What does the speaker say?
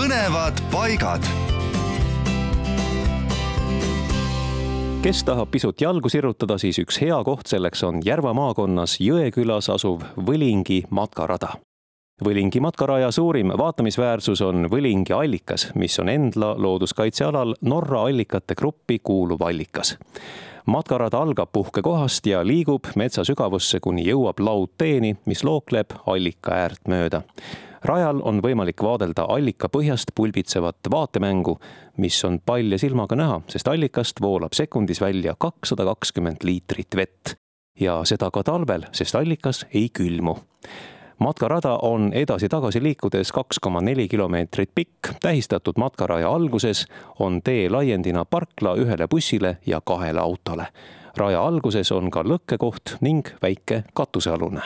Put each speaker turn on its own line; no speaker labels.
põnevad paigad.
kes tahab pisut jalgu sirutada, siis üks hea koht selleks on Järva maakonnas Jõekülas asuv Võlingi matkarada. Võlingi matkaraja suurim vaatamisväärsus on Võlingi allikas, mis on Endla looduskaitsealal Norra allikate gruppi kuuluv allikas matkarada algab puhkekohast ja liigub metsa sügavusse, kuni jõuab laudteeni, mis lookleb allika äärt mööda rajal on võimalik vaadelda allika põhjast pulbitsevat vaatemängu, mis on palja silmaga näha, sest allikast voolab sekundis välja kakssada kakskümmend liitrit vett. ja seda ka talvel, sest allikas ei külmu matkarada on edasi-tagasi liikudes kaks koma neli kilomeetrit pikk, tähistatud matkaraja alguses on tee laiendina parkla ühele bussile ja kahele autole. raja alguses on ka lõkkekoht ning väike katusealune